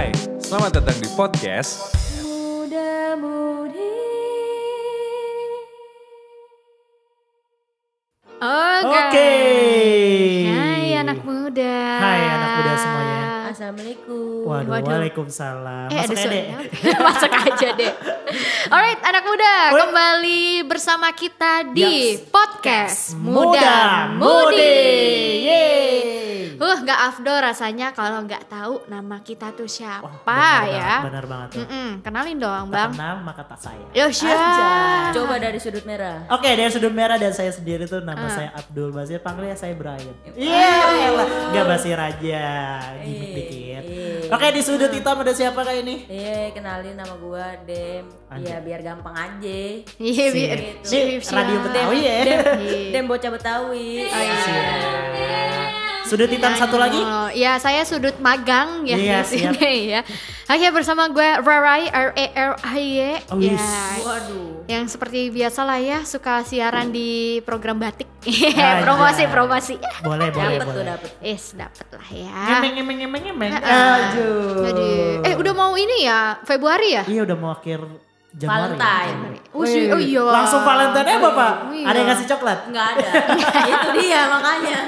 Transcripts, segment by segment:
Hai, selamat datang di podcast Muda Mudi. Oke. Oke. Hai anak muda. Hai, anak muda semuanya. Assalamualaikum. Waduh, Waduh. waalaikumsalam. Eh Masuk Ede. suaranya. Masuk aja deh. Alright anak muda Woi. kembali bersama kita di Yes. podcast Muda Muda Mudi. Mudi. Yeay. Uh nggak afdol rasanya kalau nggak tahu nama kita tuh siapa Wah, benar ya. banget, Benar banget tuh. Mm-mm, kenalin dong Tak bang. kenal maka tak sayang. Yo siap. Coba dari sudut merah. Oke, dari sudut merah dan saya sendiri tuh nama Ah. saya Abdul Basir, panggilnya saya Brian. Iya, elah. Gak Basir aja, gimmick Eh, dikit. eh. Oke, di sudut hitam ada siapa kali ini? Iya, kenalin nama gua Dem. Iya, biar gampang aja. Iya biar. Siap. radio Betawi ya. Dem, Iya. Dem bocah Betawi. Oh, iya. Sudut hitam satu lagi? Oh, ya saya sudut magang ya Iya, di sini ya. Oke bersama gue Rarai R A R I Y. Oh, ya. yes. Waduh. Yang seperti biasa lah ya suka siaran di program batik. Anjay. promosi promosi. Boleh, boleh, Dapet tuh boleh. dapet. Es dapet lah ya. Ngemeng, ngemeng, ngemeng, ngemeng. Aduh. Jadi, eh udah mau ini ya Februari ya? Iya udah mau akhir Januari. Valentine. Oh, oh iya. Langsung Valentine ya Bapak? Oh, iya. Ada yang ngasih coklat? Enggak ada. Itu dia makanya.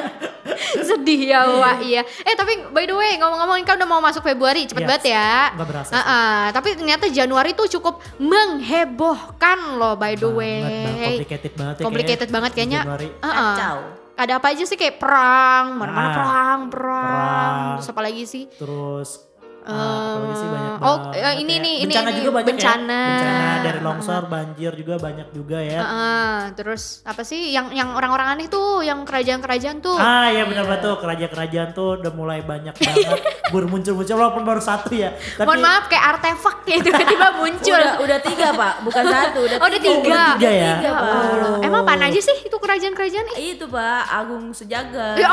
Sedih ya Wak iya. Eh tapi by the way ngomong-ngomongin kan udah mau masuk Februari cepet Yes. banget ya. Nggak berasa Ah, ah. tapi ternyata Januari tuh cukup menghebohkan loh by the way. Banget, Bang. complicated banget ya Complicated kayaknya banget kayaknya. Januari. Ah. Kacau. Ada apa aja sih kayak perang, mana-mana Ah. perang, perang. Perang. Terus apa lagi sih? Terus Ah, apalagi sih banyak oh, banget eh, ini ya. nih, ini, bencana ini, juga banyak bencana. ya. Bencana dari longsor, banjir juga banyak juga ya. Ah. terus apa sih yang yang orang-orang aneh tuh, yang kerajaan-kerajaan tuh. Ah ya benar betul kerajaan-kerajaan tuh udah mulai banyak banget bermuncul-muncul walaupun baru satu ya. Tapi Mohon maaf kayak artefak ya tiba-tiba muncul. Udah udah tiga pak, bukan satu. Udah Oh, udah tiga. tiga. udah tiga ya. Tiga, Pak. Allah. Emang apaan aja sih itu kerajaan-kerajaan nih? Itu pak, Agung Sejagat. Ya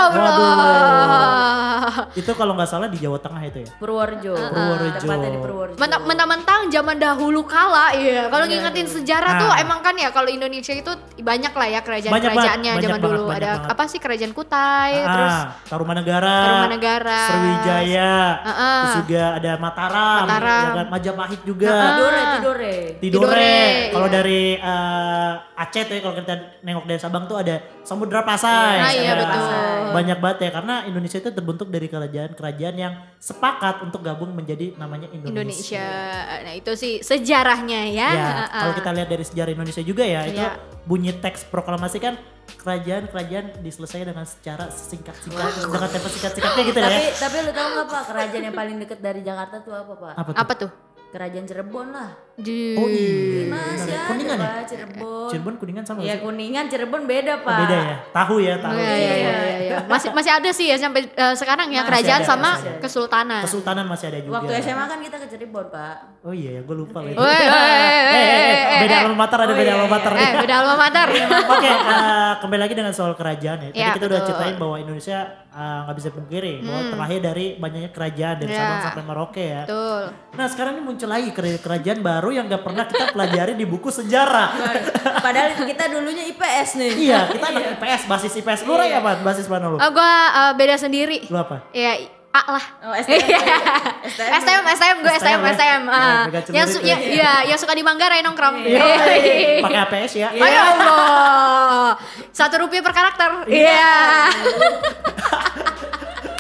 Allah. itu kalau nggak salah di Jawa Tengah itu ya. Purworejo. Purworejo. Tepatnya di Purworejo. Mentang- Mentang-mentang zaman dahulu kala ya. Kalau Iya, ngingetin iya. sejarah tuh Ah. emang kan ya kalau Indonesia itu banyak lah ya kerajaan-kerajaannya banget, zaman banyak dulu. banget, Ada banget. apa sih kerajaan Kutai, ah, terus Tarumanegara, Tarumanegara. Sriwijaya, Ah, ah. terus juga ada Mataram, Mataram. ya kan? Majapahit juga. Tidore, Tidore. Tidore. Tidore, Kalau iya. dari eh, Aceh tuh ya, kalau kita nengok dari Sabang tuh ada Samudra Pasai. Ah, iya, betul. Pasai. Banyak banget ya karena Indonesia itu terbentuk dari kerajaan-kerajaan yang sepakat untuk gabung menjadi namanya Indonesia. Indonesia. Nah, itu sih sejarahnya ya. Ya, Ah, ah. kalau kita lihat dari sejarah Indonesia juga ya, itu Iya. bunyi teks proklamasi kan kerajaan-kerajaan diselesaikan dengan secara singkat-singkat, dengan tempo singkat-singkatnya gitu Tapi ya. tapi lu tahu nggak pak kerajaan yang paling dekat dari Jakarta tuh apa pak? Apa tuh? Apa tuh? Kerajaan Cirebon lah. Di... Oh iya, Masih benar. ada Kuningan ya? pak Cirebon. Cirebon kuningan sama Iya sih? kuningan Cirebon beda Oh, pak. beda ya, tahu ya, tahu. Iya, iya, iya, iya, iya. Masih masih ada sih ya sampai eh, sekarang ya Masih kerajaan ada, sama ada. kesultanan. Kesultanan masih ada juga. Waktu SMA kan kita ke Cirebon pak. Oh iya ya, gue lupa lagi. Eh, eh, eh, eh, beda eh, alma mater ada Oh, beda iya, alma iya. mater. Eh, beda alma mater. Oke, eh, kembali lagi dengan soal kerajaan ya. Tadi Ya, kita udah ceritain bahwa Indonesia eh, nggak bisa pungkiri bahwa terlahir dari banyaknya kerajaan dari Ya. Sabang sampai Merauke ya. Betul. Nah sekarang ini muncul lagi kera- kerajaan baru yang nggak pernah kita pelajari di buku sejarah. Padahal kita dulunya IPS nih. iya, kita anak IPS, basis IPS. Lu Ray apa? Basis mana lu? Oh, gua eh, beda sendiri. Lu apa? Ya A lah. Oh, STM. STM. STM, STM, gue STM, STM, ya? STM. Nah, ah. yang, su- ya. ya, iya, yang suka di Manggarai nongkrong. Iya, pakai APS ya. Ayo Allah. Satu rupiah per karakter. Iya.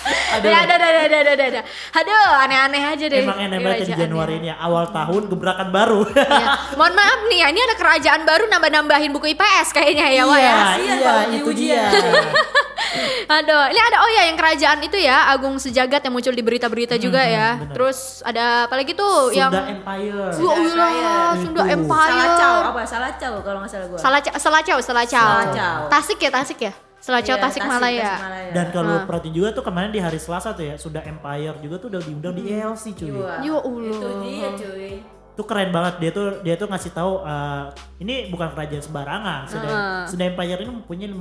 Aduh. Ya, ada, ada, ada, ada, ada, ada. Aduh, aneh-aneh aja deh. Emang enak banget ya di Januari ya. ini ya. Awal tahun gebrakan baru. Iya. Mohon maaf nih ya, ini ada kerajaan baru nambah-nambahin buku IPS kayaknya ya, Wak ya. Iya, iya, kalau itu diujian. dia. Aduh, ini ada oh ya yang kerajaan itu ya, Agung Sejagat yang muncul di berita-berita juga ya. bener. Terus ada apa lagi tuh yang Sunda Empire. Wah, iya, Sunda. Empire. Salacau apa? Salacau kalau nggak salah gua. Salacau, Selacau, Selacau. Selacau. Tasik ya, Tasik ya. Selacau, Iya, Tasik, Malaya. Tasikmalaya. Dan kalau Ah. perhatiin juga tuh kemarin di hari Selasa tuh ya, Sunda Empire juga tuh udah diundang di ELC cuy. Iya. Ya Allah. Itu dia cuy. Itu keren banget dia tuh dia tuh ngasih tahu eh, ini bukan kerajaan sembarangan. Sunda, Ah. Sunda Empire ini mempunyai 50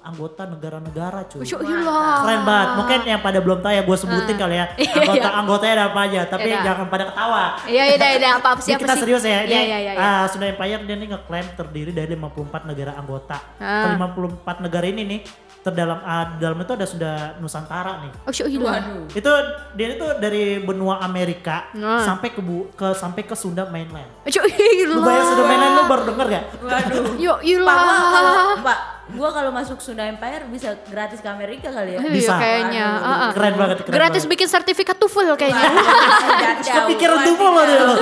anggota negara-negara cuy. Keren banget. Mungkin yang pada belum tahu ya gue sebutin kali ya. Iya, Anggota anggotanya ada apa aja, tapi Iya. jangan pada ketawa. Iya, iya, iya, iya, apa apa Ini siapa kita sih? serius ya. Ini Iya, iya, iya. iya. ah, Sunda Empire dia nih ngeklaim terdiri dari 54 negara anggota. Ah. Ke 54 negara ini nih terdalam ah, di dalam itu ada Sunda Nusantara nih. Oh. Waduh. Itu dia itu dari benua Amerika Nah. sampai ke bu, ke sampai ke Sunda mainland. Syuhilah. Lu bayang Sunda mainland lu baru denger gak? Waduh. Yuk, ilah. Pak, gua kalau masuk Sunda Empire bisa gratis ke Amerika kali ya. Iya Bisa. kayaknya. Ah, ah. Keren banget, keren Gratis banget. bikin sertifikat TOEFL kayaknya. Kepikiran tuh lo deh lo.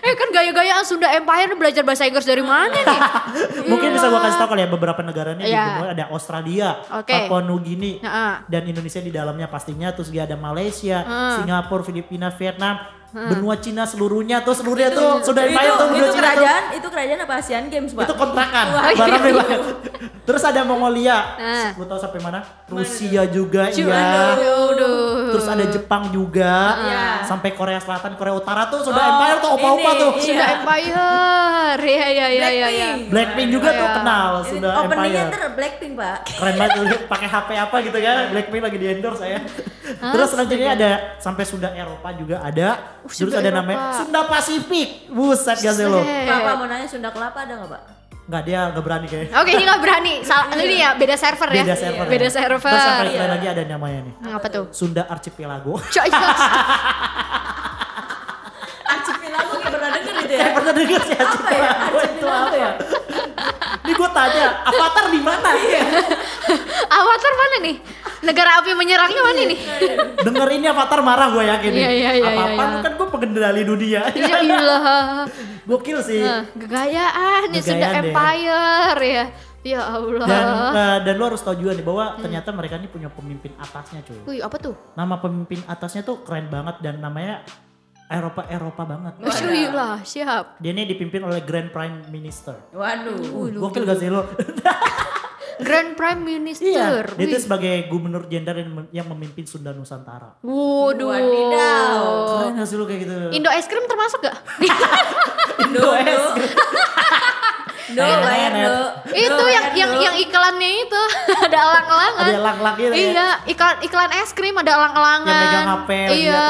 eh kan gaya-gayaan Sunda Empire belajar bahasa Inggris dari mana nih? Mungkin bisa gua kasih tau kali ya beberapa negara ini di Iya. benua ada Australia, Oke. Papua Nugini, Nah, dan Indonesia di dalamnya pastinya terus juga ada Malaysia, Ah. Singapura, Filipina, Vietnam, benua Cina seluruhnya tuh seluruhnya tuh sudah itu, tuh benua itu Cina tuh. kerajaan, itu kerajaan apa Asian Games, Pak? Itu kontrakan, Wah, barangnya iya. banget. Terus ada Mongolia, Nah. lu tahu sampai mana? Rusia juga Cu- iya. Terus ada Jepang juga, Iya. sampai Korea Selatan, Korea Utara tuh sudah Oh, Empire tuh opa-opa ini, tuh. iya. Sunda Empire. Iya iya iya iya iya. Blackpink. Blackpink juga tuh Iya. kenal sudah openingnya Empire. ntar Blackpink, Pak. keren banget tuh, pakai HP apa gitu kan Blackpink lagi di endorse saya terus selanjutnya ada sampai Sunda Eropa juga ada Uh, terus ada namanya. Sunda Pasifik buset gak sih lo Set. Pak, Pak mau nanya Sunda Kelapa ada nggak, Pak? Nggak dia nggak berani kayaknya Oke, ini nggak berani. Salah ini ya, beda server ya. beda server Beda ya. server. terus yang paling keren Iya. lagi ada namanya nih Apa tuh? Sunda Archipelago Cok, iya. Archipelago kayak pernah denger itu ya? saya pernah dengar sih Apa ya? Archipelago itu apa ya? ini gue tanya Avatar di mana Avatar mana nih? Negara api menyerangnya mana nih? denger ini Avatar marah gue yakin nih Iya, iya, iya, apa apa iya. kan gue pengendali dunia Ya ilah. Gokil sih Nah, Sunda Gegayaan deh. Empire ya. Ya Allah. dan eh, dan lo harus tahu juga nih bahwa ternyata mereka ini punya pemimpin atasnya cuy Wih, apa tuh? nama pemimpin atasnya tuh keren banget dan namanya Eropa Eropa banget Bismillah, siap. dia ini dipimpin oleh Grand Prime Minister Waduh. gokil gak sih lo Grand Prime Minister. iya dia itu sebagai gubernur jenderal yang, mem- yang memimpin Sunda Nusantara Waduh. Wadidaw. keren gak sih lo kayak gitu Indo es krim termasuk gak? Do, do. Do, Enak, bayar do. itu Do, yang yang yang iklannya itu ada elang-elangan. ada lang-lang gitu ya Iya, iklan iklan es krim ada elang-elangan. Yang megang HP, Iya.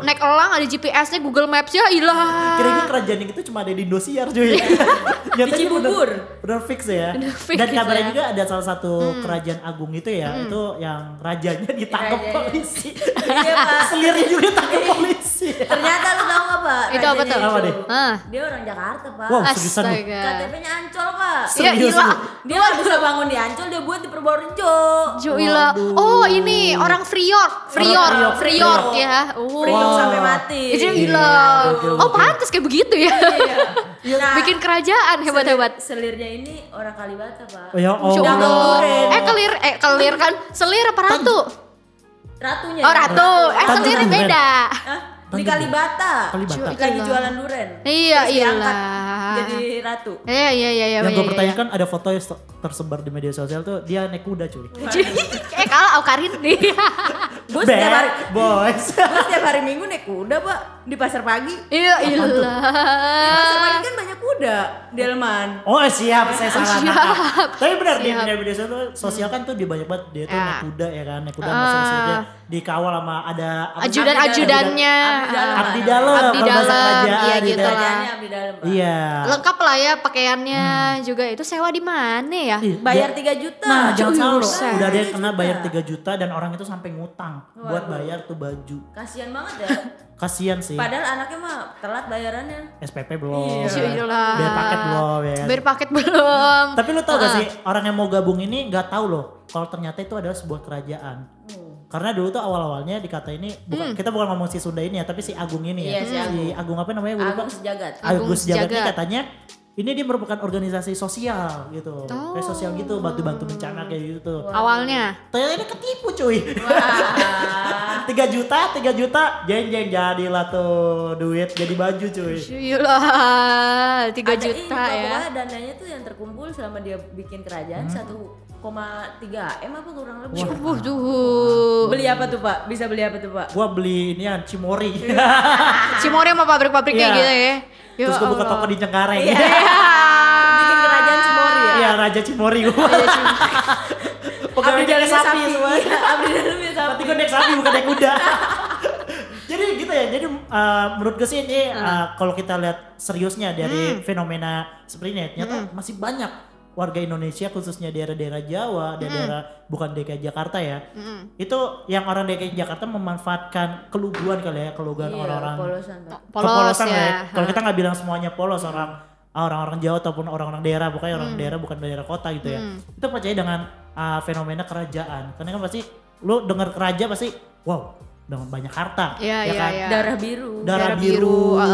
Naik elang ada GPS-nya Google Maps ya ilah. kira-kira kerajaan itu cuma ada di Indosiar cuy Nyatanya Di Cibubur. bener, bener fix ya dan kabarnya ya. juga ada salah satu kerajaan agung itu ya itu yang rajanya ditangkap Rajanya. polisi Iya, Pak. selirnya juga tangkap polisi Ternyata lu tahu nggak, Pak? Itu apa tuh? Apa deh? Hah. Dia orang Jakarta, Pak. Wow, seriusan. KTP-nya Ancol, Pak. Ya Serius ilah. lu? Dia nggak bisa bangun di Ancol, dia buat di Purworejo. Jo ilah. Oh, ini orang Free York, Free York, Priok, Free Priok. York ya. Oh. Sampai mati. Itu Iya, ilah. gokil, Oh, pantas kayak begitu ya. Iya. Nah, Bikin kerajaan hebat-hebat. selir- Selirnya ini orang Kalibata, Pak. Oh, ya Allah. Allah. Eh kelir, eh kelir kan selir apa ratu? Ratunya. Oh ratu, eh selirnya beda. Hah? Di Kalibata. Kalibata. Lagi jualan duren. Iya, iyalah. Jadi ratu. Iya iya iya iya. yang iya, gue iya. pertanyakan ada foto yang tersebar di media sosial tuh dia naik kuda cuy eh kalah Aukarin nih. Gue setiap hari, boys gue setiap hari minggu naik kuda, Pak. Di pasar pagi. Iya Di pasar pagi kan banyak kuda. Delman. Oh siap, saya salah Siap. nangkap. Tapi benar di media media sosial, sosial kan tuh dia banyak banget dia tuh naik kuda ya kan, naik kuda Ah. masuk sini dikawal sama ada Ajudan-ajudannya. Abdi dalam. abdi dalam, iya gitu. gitu lah. Dalam, Pak. Iya. Lengkap lah ya pakaiannya juga itu sewa di mana ya? Ih, Bayar dia- 3 juta. Nah, jangan salah loh. Udah ada yang kena bayar 3 juta dan orang itu sampai ngutang buat bayar tuh baju. Kasihan banget ya. Kasian sih. Padahal anaknya mah telat bayarannya. SPP belum. Iya. Bayar paket belum ya. Bayar paket belum. Tapi lu tau gak Ah. sih orang yang mau gabung ini nggak tahu loh kalau ternyata itu adalah sebuah kerajaan. Karena dulu tuh awal-awalnya dikata ini bukan kita bukan ngomong si Sunda ini ya, tapi si Agung ini ya. Iya, si Agung. Agung apa namanya? Agung sejagat. Agung Agus Jagat ini Sejagat. katanya ini dia merupakan organisasi sosial gitu. Kayak sosial gitu, bantu-bantu bencana kayak gitu tuh. Awalnya. Ternyata ini ketipu cuy. Wah. 3 juta, 3 juta, jeng jeng jadilah tuh duit jadi baju cuy. Iyalah, 3 Ada ini, juta Pak, ya. dananya tuh yang terkumpul selama dia bikin kerajaan 1,3 m apa kurang lebih. Wah, tuh. Beli apa tuh Pak? Bisa beli apa tuh Pak? Gua beli ini Cimori. Cimori sama pabrik-pabrik kayak Iya. gitu ya. Ya Terus gue buka Allah. toko di Cengkareng. Iya. Bikin kerajaan Cimori ya. Iya, Raja Cimori gua. Pegawai dalamnya sapi semua. Iya, Abdi dalamnya sapi. Tapi gue naik sapi bukan naik kuda. jadi gitu ya. Jadi uh, menurut gue sih ini uh, kalau kita lihat seriusnya dari fenomena seperti ini, ternyata masih banyak warga Indonesia khususnya daerah-daerah Jawa, daerah bukan DKI Jakarta ya. Itu yang orang DKI Jakarta memanfaatkan keluguan kali ya, keluguan Iya, orang-orang polosan, Pak. Polos kepolosan ya. lah Kalau kita nggak bilang semuanya polos orang orang-orang Jawa ataupun orang-orang daerah, pokoknya Hmm. orang daerah bukan daerah kota gitu ya. Itu percaya dengan uh, fenomena kerajaan. Karena kan pasti lu dengar kerajaan pasti wow, dengan banyak harta, Iya, ya iya, kan? iya. Darah biru. Darah, Darah biru, biru, uh,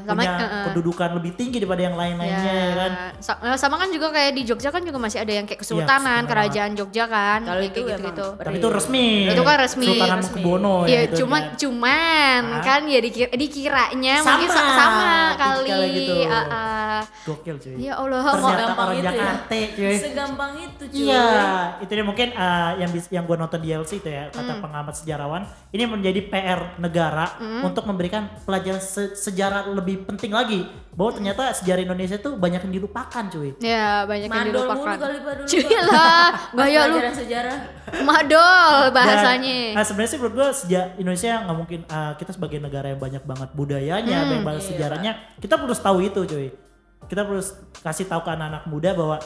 sama- punya uh, uh. kedudukan lebih tinggi daripada yang lain-lainnya ya kan. Sa- sama kan juga kayak di Jogja kan juga masih ada yang kayak kesultanan, Kesultanan. kerajaan Jogja kan, Kalau kayak itu gitu-gitu. emang Tapi itu resmi. Itu kan resmi. Sultan Resmi. Hamengkubuwono ya. Iya, itu cuman kan. cuman Ah. kan ya dikira, dikiranya Sama, mungkin sa- sama kali. gitu. Ah, ah. gokil cuy. Ya Allah, Ternyata mau gampang orang itu ya. Jakarta cuy. Segampang itu cuy. Iya, itu dia mungkin uh, yang yang gue nonton di LC itu ya kata Hmm. pengamat sejarawan ini menjadi PR negara untuk memberikan pelajaran se- sejarah lebih penting lagi bahwa ternyata sejarah Indonesia tuh banyak yang dilupakan cuy. Ya, banyak yang Mandol mulu dilupakan. kali Pak dulu. Cuy lah, gaya lu pelajaran sejarah. madol Dan, bahasanya. uh, sebenarnya sih menurut gue sejak Indonesia nggak mungkin uh, kita sebagai negara yang banyak banget budayanya, Hmm. banyak banget sejarahnya, kita perlu tahu itu cuy. Kita perlu kasih tahu ke anak-anak muda bahwa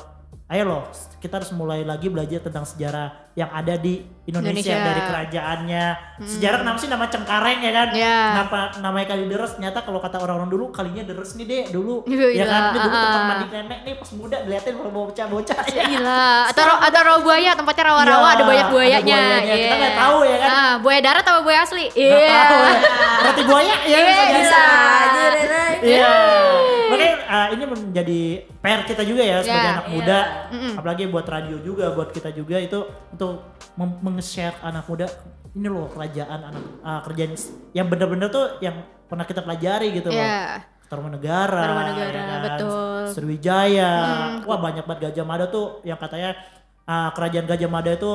ayo loh kita harus mulai lagi belajar tentang sejarah yang ada di Indonesia, Indonesia. dari kerajaannya. Sejarah kenapa sih nama Cengkareng ya kan? Ya. Kenapa namanya kali deres? Ternyata kalau kata orang-orang dulu kalinya deres nih deh dulu. Iya, ya kan? Ini dulu ah, tempat mandi nenek nih pas muda diliatin kalau bawa bocah-bocah ya. Gila, atau ro- atau rawa buaya tempatnya rawa-rawa Iya, ada banyak ada buayanya. buayanya. Kita Iya. nggak tahu ya kan? Ah, buaya darat atau buaya asli? Iya. tahu ya. Roti buaya ya Iya, bisa bisa. Iya. Makanya uh, ini menjadi PR kita juga ya sebagai Ya, anak iya. muda, apalagi buat radio juga, buat kita juga itu untuk mem- meng-share anak muda ini loh kerajaan anak uh, kerjaan yang bener-bener tuh yang pernah kita pelajari gitu loh. Iya. Tarumanegara, Tarumanegara, ya kan? betul. Sriwijaya, wah banyak banget Gajah Mada tuh yang katanya uh, kerajaan Gajah Mada itu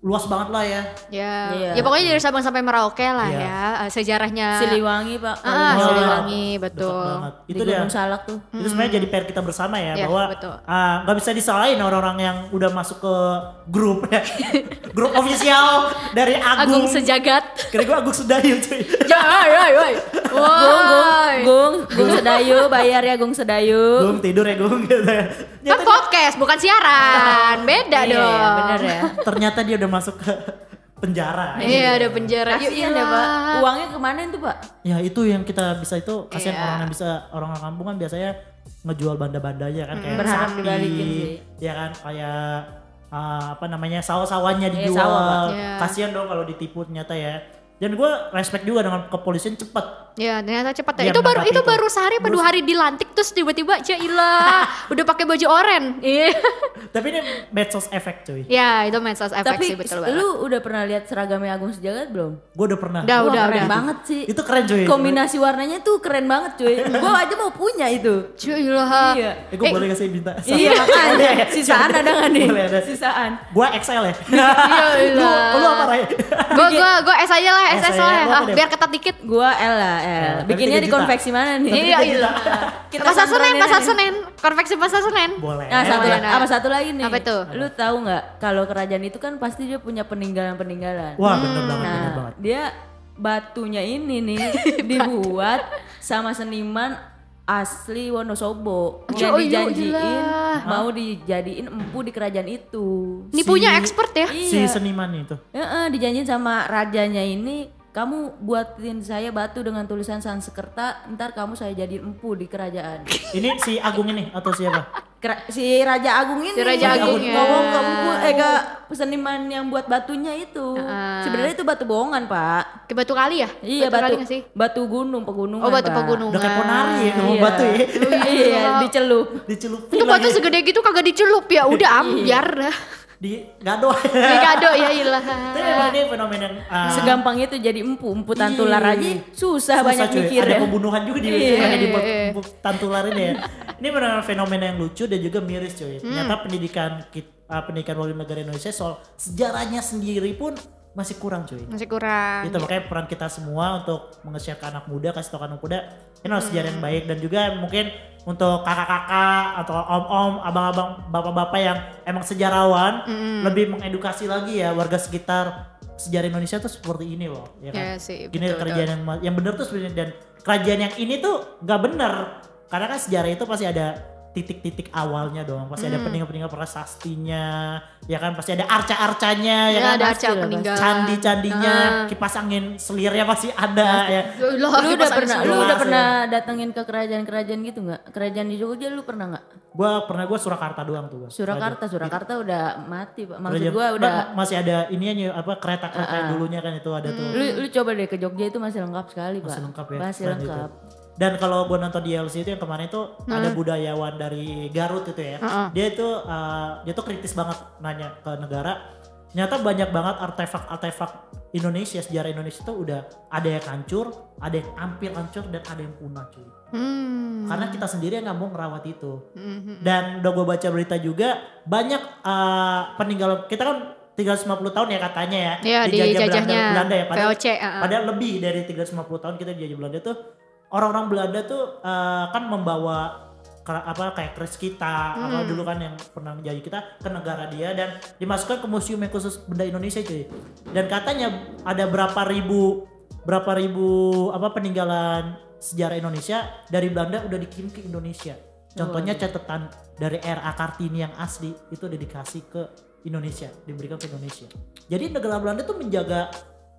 luas banget lah ya. Ya, Iya. ya pokoknya dari Sabang sampai Merauke lah Iya. ya eh, sejarahnya. Siliwangi Pak. Ah, Wah, Siliwangi betul. Itu dia. Gunung Salak tuh. Itu sebenarnya jadi PR kita bersama ya Iya, bahwa ah, nggak bisa disalahin orang-orang yang udah masuk ke grup ya. grup official dari Agung. Agung sejagat. Kira gue Agung Sudayu cuy. Ya, ya, ya. Gung, gung, gung, gung sedayu, bayar ya gung sedayu. Gung tidur ya Gung gitu. Kan Ternyata, podcast bukan siaran. Beda Iya, dong. bener ya. ternyata dia udah masuk ke penjara. Iya, ada penjara. Kasian ya Pak. Uangnya ke mana itu Pak? Ya itu yang kita bisa itu kasihan Iya. orang yang bisa orang kampung kan biasanya ngejual banda-bandanya kan kayak Berharap sapi, dibalikin sih. ya kan kayak ah, apa namanya sawah-sawahnya Iya, dijual. sawah. Iya. Kasihan dong kalau ditipu ternyata ya. Dan gue respect juga dengan kepolisian cepet. Ya ternyata cepat ya. Itu baru itu itu. baru sehari apa dua hari dilantik terus tiba-tiba Cailah udah pakai baju oren. Iya. Tapi ini medsos efek cuy. ya itu medsos efek Tapi sih betul banget. lu udah pernah lihat seragamnya Agung Sejagat belum? Gue udah pernah. Udah, Wah, udah, keren udah. banget sih. Itu keren cuy. Kombinasi warnanya tuh keren banget cuy. Gua aja mau punya itu. Cailah. Iya. Eh, gue boleh kasih minta. Iya makanya. Sisaan ada nggak nih? Boleh ada. Sisaan. Gue XL ya. Iya, lu, iya. lu apa Ray? Gue gue gue S aja lah, SS aja, lah. Ah, biar ketat dikit. Gua L lah L. L. Tapi Bikinnya di konveksi mana nih? Iya, iya. Kita Pasar Senen, Pasar nih. Senen. Konveksi Pasar Senen. boleh. Nah, satu Boleh, nah. apa satu lagi nih? Apa itu? Lu tahu nggak kalau kerajaan itu kan pasti dia punya peninggalan-peninggalan. Wah bener banget, bener Nah, banget. dia batunya ini nih dibuat sama seniman asli Wonosobo yang Oh, iya, dijanjiin gila. mau dijadiin empu di kerajaan itu. Ini punya expert ya. Si Iya. seniman itu. Heeh, dijanjiin sama rajanya ini kamu buatin saya batu dengan tulisan Sanskerta, ntar kamu saya jadiin empu di kerajaan. Ini si Agung ini atau siapa? Kera- si Raja Agung ini Si Raja Agung ya. ngomong ke empu eh ke seniman yang buat batunya itu. Heeh. Sebenarnya itu batu bohongan, Pak. Ke batu kali ya? Iya, kali batu nggak sih? batu gunung, pegunungan. Oh, batu Pak. pegunungan. Udah kayak ponari ya ngomong Iya. batu ya. iya, dicelup. Dicelupin Itu batu segede gitu kagak dicelup ya. Udah ambiar dah. Di gado. Ini kado ya ilah. Tapi emang ini fenomena yang ah, Segampang itu jadi empu, empu tantular Iya. aja susah, banyak cuy. mikir Ada ya. pembunuhan juga di Iya. di di tantular ini ya. Ini benar fenomena yang lucu dan juga miris cuy. Ternyata pendidikan kit- ah, pendidikan warga negara Indonesia soal sejarahnya sendiri pun masih kurang cuy. Masih kurang. Itu makanya peran kita semua untuk menge-share ke anak muda, kasih tau ke anak muda, ini harus sejarah yang baik dan juga mungkin untuk kakak-kakak atau om-om, abang-abang, bapak-bapak yang emang sejarawan lebih mengedukasi lagi ya warga sekitar sejarah Indonesia tuh seperti ini loh, ya kan? Iya sih, Gini betul, kerajaan yang yang benar tuh sebenarnya dan kerajaan yang ini tuh nggak bener karena kan sejarah itu pasti ada titik-titik awalnya dong. Pasti ada Hmm. peninggalan-peninggalan prasastinya, ya kan pasti ada arca-arcanya, ya Ya, kan. ada arca peninggalan. Candi-candinya, Ah. kipas angin selirnya pasti ada ya. Loh, Lu udah pernah lu udah pernah datengin ke kerajaan-kerajaan gitu nggak? Kerajaan di Jogja lu pernah nggak? Gua pernah gua Surakarta doang tuh. gua. Surakarta, Surakarta udah mati, Pak. Maksud Kerajaan- gua udah Ma- masih ada ininya apa kereta-kereta yang dulunya kan itu ada tuh. lu lu coba deh ke Jogja itu masih lengkap sekali, Pak. Masih lengkap ya. Masih lengkap. Itu. Dan kalau gue nonton di LC itu yang kemarin itu ada budayawan dari Garut itu ya. Dia itu uh, dia tuh kritis banget nanya ke negara. Ternyata banyak banget artefak-artefak Indonesia sejarah Indonesia itu udah ada yang hancur, ada yang hampir hancur dan ada yang punah cuy. Hmm. Karena kita sendiri yang nggak mau ngerawat itu. Mhm. Dan udah gue baca berita juga banyak uh, peninggalan kita kan 350 tahun ya katanya ya. Iya, dijajah dijajahnya Belanda, Belanda ya. Padahal VOC, uh-uh. Padahal lebih dari 350 tahun kita dijajah Belanda tuh orang-orang Belanda tuh eh, kan membawa apa kayak keris kita Hmm. apa dulu kan yang pernah menjadi kita ke negara dia dan dimasukkan ke museum yang khusus benda Indonesia cuy. Dan katanya ada berapa ribu berapa ribu apa peninggalan sejarah Indonesia dari Belanda udah dikirim ke Indonesia. Contohnya catatan dari R.A. Kartini yang asli itu udah dikasih ke Indonesia, diberikan ke Indonesia. Jadi negara Belanda tuh menjaga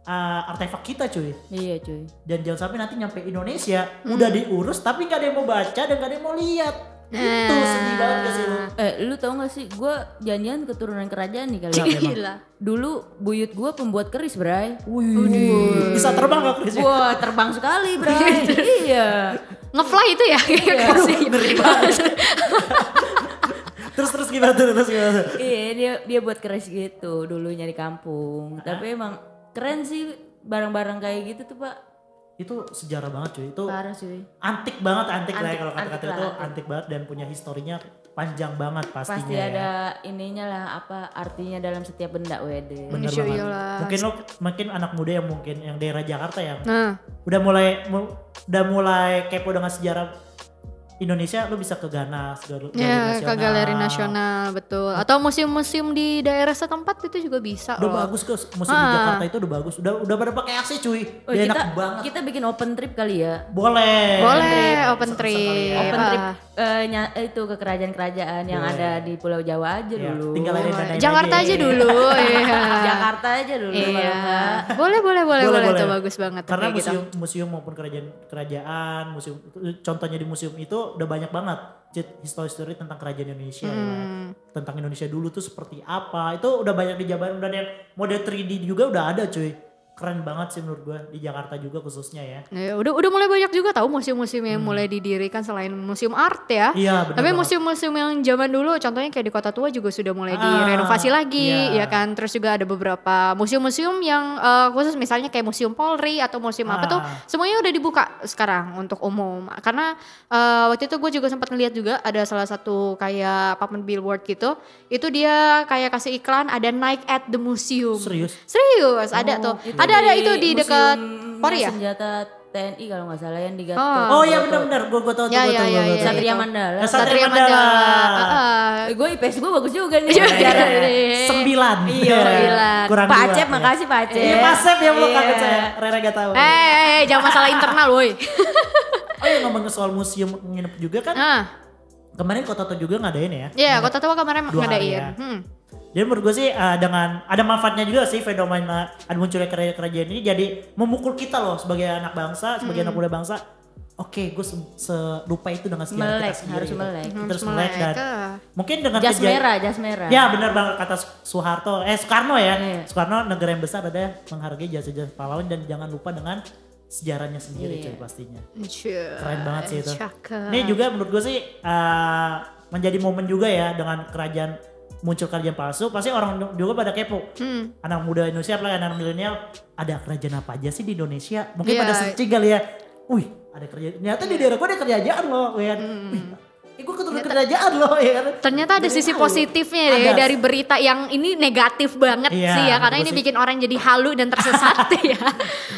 uh, artefak kita cuy Iya, cuy. dan jangan sampai nanti nyampe Indonesia udah diurus tapi nggak ada yang mau baca dan nggak ada yang mau lihat itu sedih banget gak sih lu Eh, lu tau gak sih, gue janjian keturunan kerajaan nih kali. Iya, ya. memang. Gila. Dulu buyut gue pembuat keris, Bray. Wih, bisa terbang gak Chris? Wah, terbang sekali, Bray. iya. Ngefly itu ya? Kasih. terus terus gimana tuh terus gimana? Iya, dia dia buat keris gitu dulunya di kampung. Tapi emang keren sih barang-barang kayak gitu tuh, Pak. itu sejarah banget cuy itu Parah cuy. antik banget antik, lah ya Antik- kalau kata-kata antik itu antik. antik banget dan punya historinya panjang banget pastinya Pasti ya. ada ininya lah apa artinya dalam setiap benda WD. Bener Insya banget. Allah. Mungkin lo mungkin anak muda yang mungkin yang daerah Jakarta yang Nah, udah mulai mu- udah mulai kepo dengan sejarah Indonesia lo bisa ke Ghana, ke Galeri ya ke Nasional. galeri nasional betul. Atau museum-museum di daerah setempat itu juga bisa Udah loh. bagus kok musim di Ah. Jakarta itu udah bagus. Udah udah pada pakai AC cuy. Oh, Udah kita enak banget. kita bikin open trip kali ya. Boleh. Boleh Open open trip. Satu-satu trip. ya. Open Ah. trip eh, nya- itu ke kerajaan-kerajaan yang Boleh. ada di Pulau Jawa aja Ya, dulu. tinggal aja dandain Jakarta aja dulu. Iya. Jakarta aja dulu Iya. Boleh boleh boleh Boleh, itu bagus banget tuh Karena kayak gitu. museum museum maupun kerajaan kerajaan museum contohnya di museum itu udah banyak banget histori-histori tentang kerajaan Indonesia ya. Hmm. tentang Indonesia dulu tuh seperti apa itu udah banyak dijabarin dan yang model 3D juga udah ada cuy keren banget sih menurut gua di Jakarta juga khususnya ya Ya, udah udah mulai banyak juga tahu museum-museum yang mulai didirikan selain museum art ya. Hmm. Iya, bener Tapi museum-museum yang zaman dulu contohnya kayak di Kota Tua juga sudah mulai Ah, direnovasi lagi iya. ya kan. Terus juga ada beberapa museum-museum yang eh, khusus misalnya kayak Museum Polri atau museum apa tuh Ah. semuanya udah dibuka sekarang untuk umum. Karena eh, waktu itu gue juga sempat ngeliat juga ada salah satu kayak papan billboard gitu. Itu dia kayak kasih iklan ada Nike at the Museum. serius Serius ada tuh. Itu Ada ada itu di dekat Polri ya? Senjata TNI kalau nggak salah yang di Gatot. Oh. oh iya benar-benar gua gua tahu tuh Ya, gua ya, tahu ya, gua ya, tahu. Satria itu. Mandala. Ya, Satria Mandala. Heeh. Eh, gue IPS gue bagus juga nih. Iya, sejarah. iya. sembilan Iya. Sembilan. kurang Pak Acep, ya. makasih Pak Acep. Iya Pak Acep yang lo Iya. kaget saya Rere gak tahu Eh, eh, eh, jangan masalah internal woi. oh ya ngomongin soal museum nginep juga kan Nah, kemarin Kota Tua juga ngadain ya ya Kota Tua kemarin Dua hari ngadain. ya. Hmm. Jadi menurut gue sih uh, dengan ada manfaatnya juga sih fenomena ada munculnya kerajaan-kerajaan ini jadi memukul kita loh sebagai anak bangsa, Hmm. sebagai anak muda bangsa. Oke, gue se- selupa itu dengan sejarah Melek, kita sendiri. harus gitu. melek. Kita Harus melek dan ah. mungkin dengan Jas kejadian- merah, jas merah. Ya benar banget kata Soeharto, eh Soekarno ya. Iya. Soekarno negara yang besar ada menghargai jasa-jasa pahlawan dan jangan lupa dengan sejarahnya sendiri Iya. cuy pastinya. Cie, Keren banget sih itu. Cakep. Ini juga menurut gue sih uh, menjadi momen juga ya dengan kerajaan muncul kerajaan palsu. Pasti orang juga pada kepo. Hmm. Anak muda Indonesia apalagi anak milenial ada kerajaan apa aja sih di Indonesia? Mungkin Iya. pada searching kali ya. Wih, ada kerajaan. Ternyata di daerah gue ada kerajaan loh, kan? Wih, eh, gue keturunan kerajaan loh, ya kan. Ternyata ada Dari sisi halu. positifnya deh Ada. dari berita yang ini negatif banget Iya, sih ya karena ini sih. bikin orang jadi halu dan tersesat ya.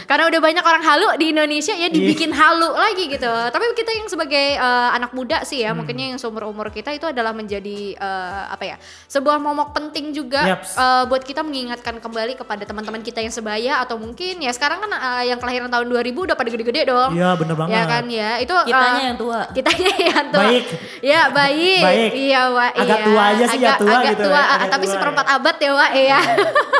Karena udah banyak orang halu di Indonesia ya dibikin Iya. halu lagi gitu. Tapi kita yang sebagai eh, anak muda sih ya, Hmm. mungkinnya yang seumur umur kita itu adalah menjadi eh, apa ya? Sebuah momok penting juga Yaps. eh, buat kita mengingatkan kembali kepada teman-teman kita yang sebaya atau mungkin ya sekarang kan eh, yang kelahiran tahun 2000 udah pada gede-gede dong. Iya, bener banget. Ya kan ya. Itu Kitanya eh, yang tua. kitanya yang tua. Baik. Ya baik. Baik. Iya Wak. Agak iya. tua aja sih, ya agak, tua agak gitu tua, ya, ah, agak tapi tua seperempat ya. abad ya Wak ya.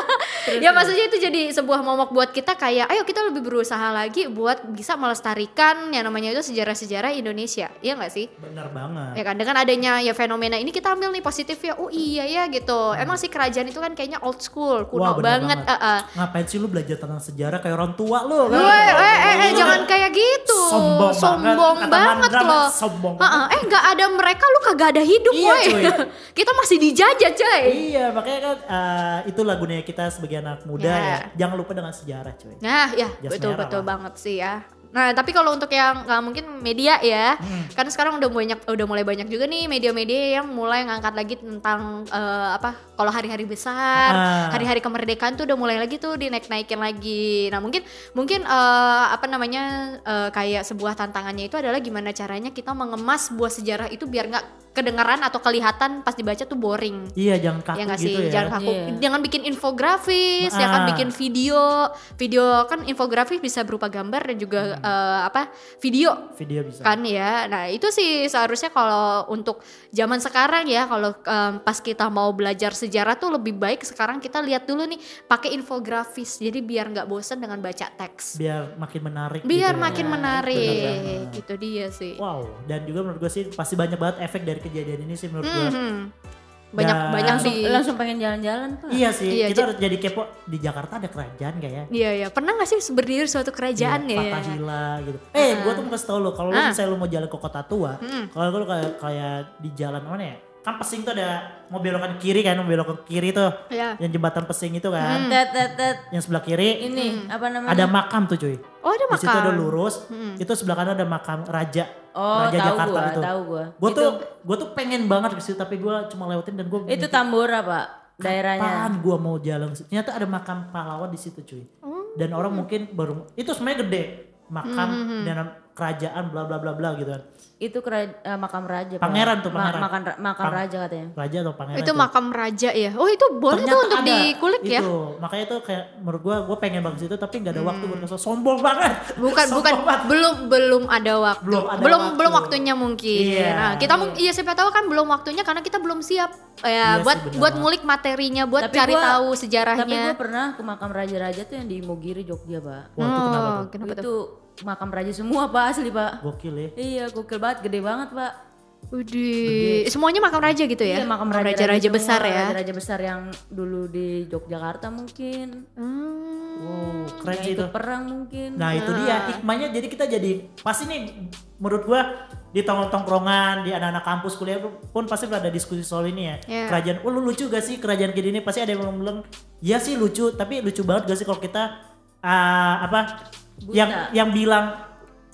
ya maksudnya itu jadi sebuah momok buat kita kayak ayo kita lebih berusaha lagi buat bisa melestarikan yang namanya itu sejarah-sejarah Indonesia. Iya nggak sih? Bener banget. Ya kan dengan adanya ya fenomena ini kita ambil nih positif ya. Oh iya ya gitu. Emang sih kerajaan itu kan kayaknya old school, kuno Wah, banget. banget. eh, eh. Ngapain sih lu belajar tentang sejarah kayak orang tua lu kan? Eh, eh, eh, jangan kayak gitu. Sombong banget. Sombong banget Mandra, loh. sombong Heeh, eh nggak ada mereka lu kagak ada hidup Iya, woy. cuy. Kita masih dijajah coy. Iya, makanya kan eh, itulah gunanya kita sebagai anak muda Ya. ya. Jangan lupa dengan sejarah, cuy. Nah, ya Jas betul betul lah. banget sih ya. Nah, tapi kalau untuk yang nggak mungkin media ya, Hmm. kan sekarang udah banyak udah mulai banyak juga nih media-media yang mulai ngangkat lagi tentang eh, apa? Kalau hari-hari besar, Ah. hari-hari kemerdekaan tuh udah mulai lagi tuh dinaik-naikin lagi. Nah, mungkin mungkin eh, apa namanya eh, kayak sebuah tantangannya itu adalah gimana caranya kita mengemas sebuah sejarah itu biar nggak kedengaran atau kelihatan pas dibaca tuh boring. Iya, jangan kaku ya nggak gitu sih ya. jangan kaku Iya. jangan bikin infografis ya kan Ah. bikin video video kan infografis bisa berupa gambar dan juga eh, apa video Video bisa. kan ya nah itu sih seharusnya kalau untuk zaman sekarang ya kalau em, pas kita mau belajar sejarah tuh lebih baik sekarang kita lihat dulu nih pakai infografis jadi biar nggak bosan dengan baca teks Biar makin menarik biar gitu ya. makin Bener menarik banget. itu dia sih Wow, dan juga menurut gue sih pasti banyak banget efek dari kejadian ini sih menurut gue. Mhm. banyak Dan- banyak langsung, di langsung pengen jalan-jalan pak. Iya sih, Iya, kita harus jadi kepo di Jakarta ada kerajaan gak ya? Iya ya pernah nggak sih berdiri suatu kerajaan Iya, ya? Fatahila gitu. Eh, gua tuh mau kasih tau lo, kalau lu Ah. misalnya lu mau jalan ke kota tua, Hmm. kalau lu kayak kayak di jalan mana ya? Kan pesing tuh ada mau belok ke kiri kan, mau belok ke kiri tuh. Iya. Yang jembatan pesing itu Hmm. kan. Tet, tet, tet. Yang sebelah kiri Ini apa namanya? ada makam tuh cuy. Oh ada Di situ makam. ada lurus, itu sebelah kanan ada makam raja. Oh, raja tahu Jakarta gua, itu. tahu gua. Gua Itu- tuh gua tuh pengen banget ke situ tapi gua cuma lewatin dan gua Itu Tambora pak, daerahnya. Apaan gua mau jalan? Ternyata ada makam pahlawan di situ cuy. Dan orang mungkin baru itu sebenarnya gede makam dan kerajaan bla bla bla bla gitu kan. Itu kera- eh, makam raja. Pak. Pangeran tuh, Ma- pangeran. makan ra- makam Pang- raja katanya. Raja atau pangeran itu tuh. makam raja ya. Oh itu boleh Ternyata tuh untuk ada. dikulik ya. Itu, makanya tuh kayak menurut gua gua pengen banget situ tapi nggak ada waktu buat ke sana. Sombong banget. Bukan Sombong bukan banget. belum belum ada waktu. Belum ada belum waktu. belum waktunya mungkin. Iya. Nah, kita mungkin iya siapa tahu kan belum waktunya karena kita belum siap ya Iya sih, buat benar buat ngulik materinya, buat Tapi cari gua- tahu Tapi sejarahnya. gue pernah ke makam raja-raja tuh yang di Imogiri Jogja pak. Wah, itu kenapa Oh, tuh? kenapa tuh? itu makam raja semua pak asli pak. Gokil ya. Iya gokil banget, gede banget pak. Widih, semuanya makam raja gitu ya? Iya makam raja-raja besar semua, ya. Raja-raja besar yang dulu di Yogyakarta mungkin. Hmm. Wow, keren sih itu. perang mungkin. Nah itu dia hikmahnya jadi kita jadi pasti nih menurut gua di tongkrong-tongkrongan di anak-anak kampus kuliah pun pasti ada diskusi soal ini ya Iya. kerajaan oh lu lucu gak sih kerajaan kayak gini pasti ada yang bilang ya sih lucu tapi lucu banget gak sih kalau kita ah, apa yang yang bilang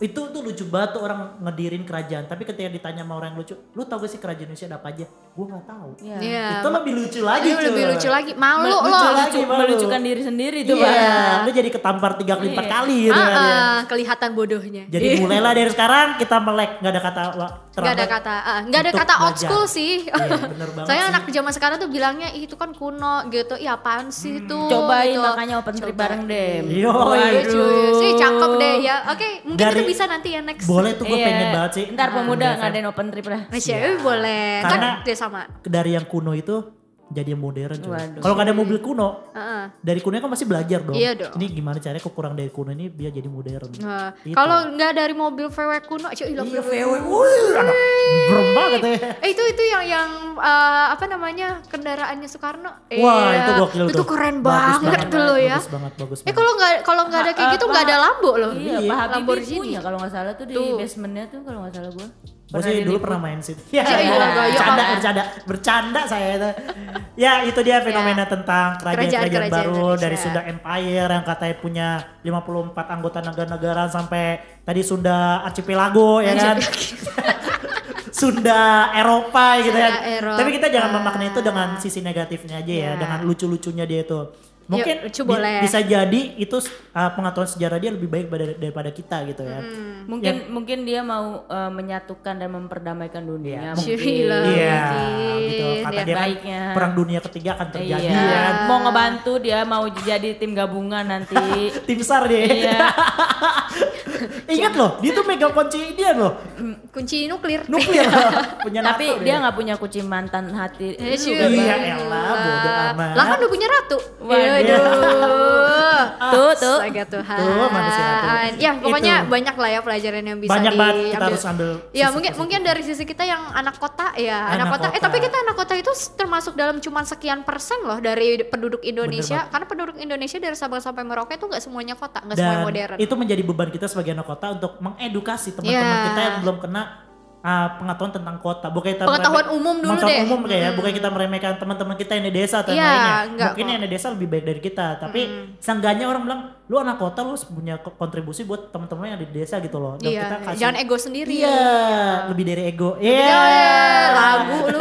itu tuh lucu banget tuh orang ngedirin kerajaan tapi ketika ditanya sama orang yang lucu lu tau gak sih kerajaan Indonesia ada apa aja gua nggak tahu Iya. Iya. itu lebih lucu lagi Itu lebih cuy. lucu lagi. Malu Lucu loh. lagi, lucu, malu. melucukan diri sendiri tuh iya pak. lu jadi ketampar tiga kali empat Iya. kali gitu Ah, kan ya. ah, kelihatan bodohnya. Jadi mulailah dari sekarang kita melek nggak ada kata Nggak ada kata, ah, nggak ada untuk kata old belajar. school sih. Iya, bener banget Saya sih. anak zaman sekarang tuh bilangnya "Ih, itu kan kuno gitu. Iya apaan sih itu? Cobain gitu. makanya open trip bareng deh. Yo, Iya cuy, sih cakep deh ya. Oke, mungkin Dari- itu bisa nanti ya next. Boleh tuh gue Iya. pengen banget sih. Ntar pemuda ngadain open trip lah. Nah, cewek boleh. Karena- kan dia sama. Dari yang kuno itu jadi yang modern cuy. Waduh. Kalau nggak ada mobil kuno, Heeh. dari kuno kan pasti belajar dong. Iya dong. Ini gimana caranya kekurang dari kuno ini biar jadi modern. Itu. kalau nggak dari mobil VW kuno, cuy, hilang Iya, VW. VW, wih, anak brem banget ya. Eh itu itu yang yang eh, apa namanya kendaraannya Soekarno. Wah Iya. itu gokil tuh. Itu keren Bagus banget tuh lo ya. Bagus banget, bagus Eh banget. kalau nggak kalau nggak ada kayak gitu nggak ada Lambo loh. Iya, Pak Habibie Lamborghini. punya kalau nggak salah tuh di Tuh. basementnya tuh kalau nggak salah gue. Gue sih dulu pernah main situ. Ya, Iya, iya, iya, bercanda, iya. bercanda, bercanda saya itu. Ya itu dia fenomena tentang kerajaan-kerajaan baru Indonesia. dari Sunda Empire yang katanya punya 54 anggota negara-negara sampai tadi Sunda Archipelago ya kan. Sunda Eropa gitu Eropa. Tapi kita jangan memaknai itu dengan sisi negatifnya aja ya, Ya. dengan lucu-lucunya dia itu. Mungkin bi- boleh. bisa jadi itu uh, pengetahuan sejarah dia lebih baik daripada, daripada kita gitu ya. Mungkin mungkin dia mau eh, menyatukan dan memperdamaikan dunia. mungkin. Gila. Iya, mungkin, gitu. Kata ya. dia kan Baiknya. perang dunia ketiga akan terjadi Iya. kan. Mau ngebantu dia mau jadi tim gabungan nanti. Tim SAR dia. iya. Ingat loh, dia tuh megang kunci dia loh. Kunci nuklir. Nuklir. punya Tapi NATO dia nggak punya kunci mantan hati. Eh. Iya elah, bodo amat. Lah kan udah punya ratu. Waduh. Tuh, tuh. Astaga Tuhan. Tuh, manusia ratu. Ya pokoknya Itu. banyak lah ya pelajaran yang bisa Banyak banget kita diambil. harus ambil Ya mungkin mungkin dari sisi kita yang anak kota ya anak, Anak kota. Eh tapi kita anak kota itu termasuk dalam cuman sekian persen loh dari penduduk Indonesia. Karena penduduk Indonesia dari Sabang sampai Merauke itu nggak semuanya kota, nggak semuanya Dan modern. itu menjadi beban kita sebagai anak kota untuk mengedukasi teman-teman Iya. kita yang belum kena uh, pengetahuan tentang kota. Bukan kita Pengetahuan meremeh- umum dulu pengetahuan deh. umum kayak ya, bukan kita meremehkan teman-teman kita yang di desa atau yang Iya, lainnya. enggak Mungkin kok. yang di desa lebih baik dari kita, tapi seenggaknya orang bilang lu anak kota lu punya ko- kontribusi buat teman-teman yang di desa gitu loh. Dan Iya, kita kasih jangan ego sendiri. Iya, lebih dari ego. Iya. Ya, ya, lagu lu.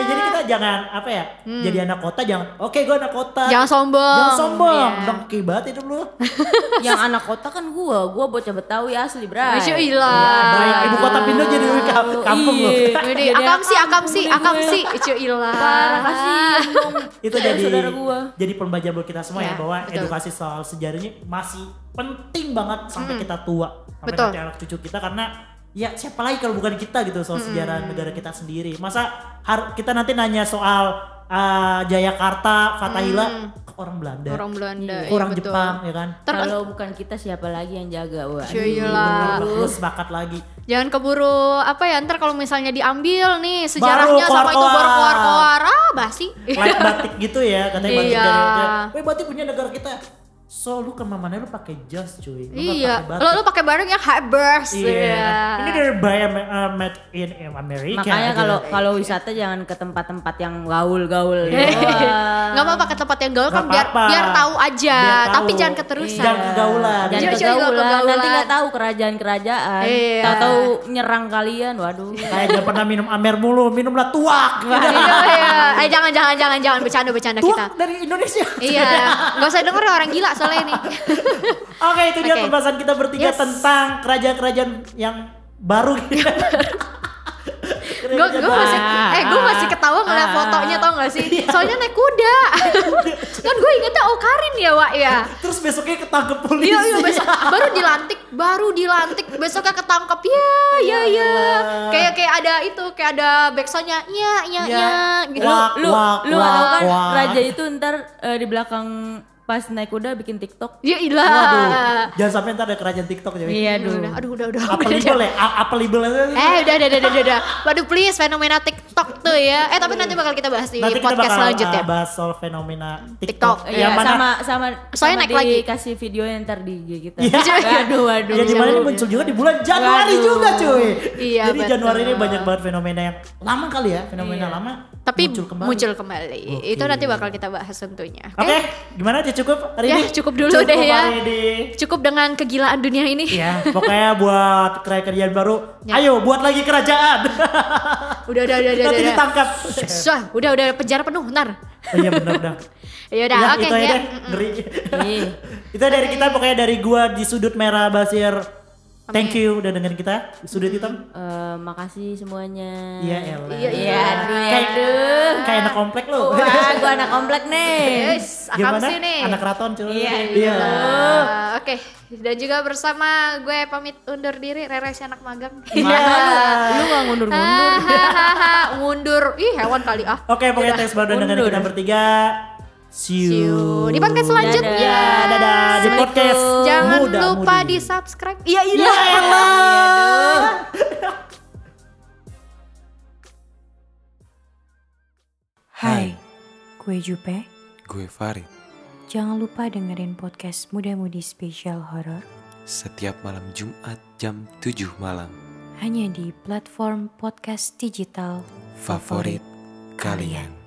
Ya jadi kita jangan apa ya? Jadi anak kota jangan oke gue anak kota. Jangan sombong. Jangan sombong. Iya. Dengki banget itu lu. Yang anak kota kan gua, gua bocah Betawi asli, Bray. Masya Baik, ilah. ibu kota pindah jadi kam- kampung lu. Iya. Jadi akam sih, akam sih, akam sih. Masya ilah. Parah kasihan dong. itu jadi saudara gua. jadi pembelajaran buat kita semua ya, Ya, bahwa betul. edukasi soal sejarah ini masih penting banget sampai kita tua sampai Betul. nanti anak cucu kita karena ya siapa lagi kalau bukan kita gitu soal sejarah negara kita sendiri masa har- kita nanti nanya soal uh, Jayakarta Fatahila ke orang Belanda Orang Belanda. ke iya, orang betul. Jepang ya kan Kalau bukan kita siapa lagi yang jaga, wah. Lu sepakat lagi Jangan keburu apa ya ntar kalau misalnya diambil nih sejarahnya Baru sama itu baru keluar-keluar ah basi. like batik gitu ya katanya batik Iya. dari Weh batik punya negara kita so lu ke mana lu pakai jas cuy lu iya. Lo lu pakai barang yang high burst Iya. ya. Ini dari buy Am- uh, made in America. Makanya gitu. kalau kalau wisata jangan ke tempat-tempat yang gaul-gaul. Iya. doang. Nggak apa-apa ke tempat yang gaul kan biar apa-apa. biar tahu aja, Biar tahu. tapi jangan keterusan. Jangan kegaulan. Jangan Iya, kegaulan. jangan kegaulan. Nanti nggak tahu kerajaan-kerajaan. Iya. Tahu-tahu nyerang kalian. Waduh. Kayak jangan pernah minum Amer mulu, minumlah tuak. Iya, iya. Eh jangan jangan jangan jangan bercanda bercanda kita. tuak dari Indonesia. Iya, nggak usah denger orang gila soalnya ini. Oke, itu dia Oke. pembahasan kita bertiga Yes. tentang kerajaan-kerajaan yang baru gitu. gue gue masih eh gue masih ketawa ngeliat fotonya tau gak sih soalnya naik kuda kan gue ingetnya oh Karin ya Wak ya Terus besoknya ketangkep polisi. Iya iya besok baru dilantik baru dilantik besoknya ketangkep ya ya ya kayak kayak ada itu kayak ada backsoundnya ya ya Ya. ya gitu Wak, lu wak, lu tahu kan wak. raja itu ntar eh, di belakang pas naik kuda bikin TikTok. ya ilah Waduh, jangan sampai ntar ada kerajaan TikTok jadi. Iya aduh. udah, aduh udah udah Apa libel ya? Apa libel aja? Eh udah udah udah udah udah. Waduh please fenomena TikTok tuh ya. Eh tapi nanti bakal kita bahas di Nanti kita podcast bakal selanjutnya. uh, bahas soal fenomena TikTok. TikTok. Iya Yang mana sama sama Soalnya sama naik lagi. dikasih video yang ntar di IG kita. Iya. Waduh waduh. Ya di mana ini muncul juga di bulan Januari Waduh. juga cuy. Iya, Jadi betul. Januari ini banyak banget fenomena yang lama kali ya, fenomena Iya. lama. Tapi muncul kembali. muncul kembali. Itu nanti bakal kita bahas tentunya. Oke, gimana aja cukup hari Ya, ini? cukup dulu deh ya. hari ini. Cukup dengan kegilaan dunia ini. Ya, pokoknya buat kerajaan baru, Ya. ayo buat lagi kerajaan. Udah udah udah udah. Nanti udah. ditangkap. Wah, udah udah penjara penuh ntar. Oh iya benar dah. Ya udah, Ya, oke itu aja ya. deh, ngeri. Iya. itu dari kita pokoknya dari gua di sudut merah Basir. Thank you udah dengerin kita. Sudut hitam. Eh, makasih semuanya. Iya, elah. Iya, Iya, aduh, ya, Kayak aduh. kayak anak komplek lu. Wah, gua anak komplek nih. Yes, Gimana? sih nih. Anak raton cuy. Iya, Iya. Ah, Oke, dan juga bersama gue pamit undur diri Rere si anak magang. Iya. Lu? Mundur-mundur. Hahaha, mundur. Ih, hewan kali ah. Oke, pokoknya thanks banget udah dengerin kita bertiga. See See you. you di podcast selanjutnya. Ya, dadah di podcast. Jangan Muda lupa Mudi. di subscribe. Iya, iya. Ya elah. Hai, gue Jupe. Gue Farid. Jangan lupa dengerin podcast Muda Mudi Spesial Horor Setiap malam Jumat jam 7 malam. hanya di platform podcast digital Favorit kalian.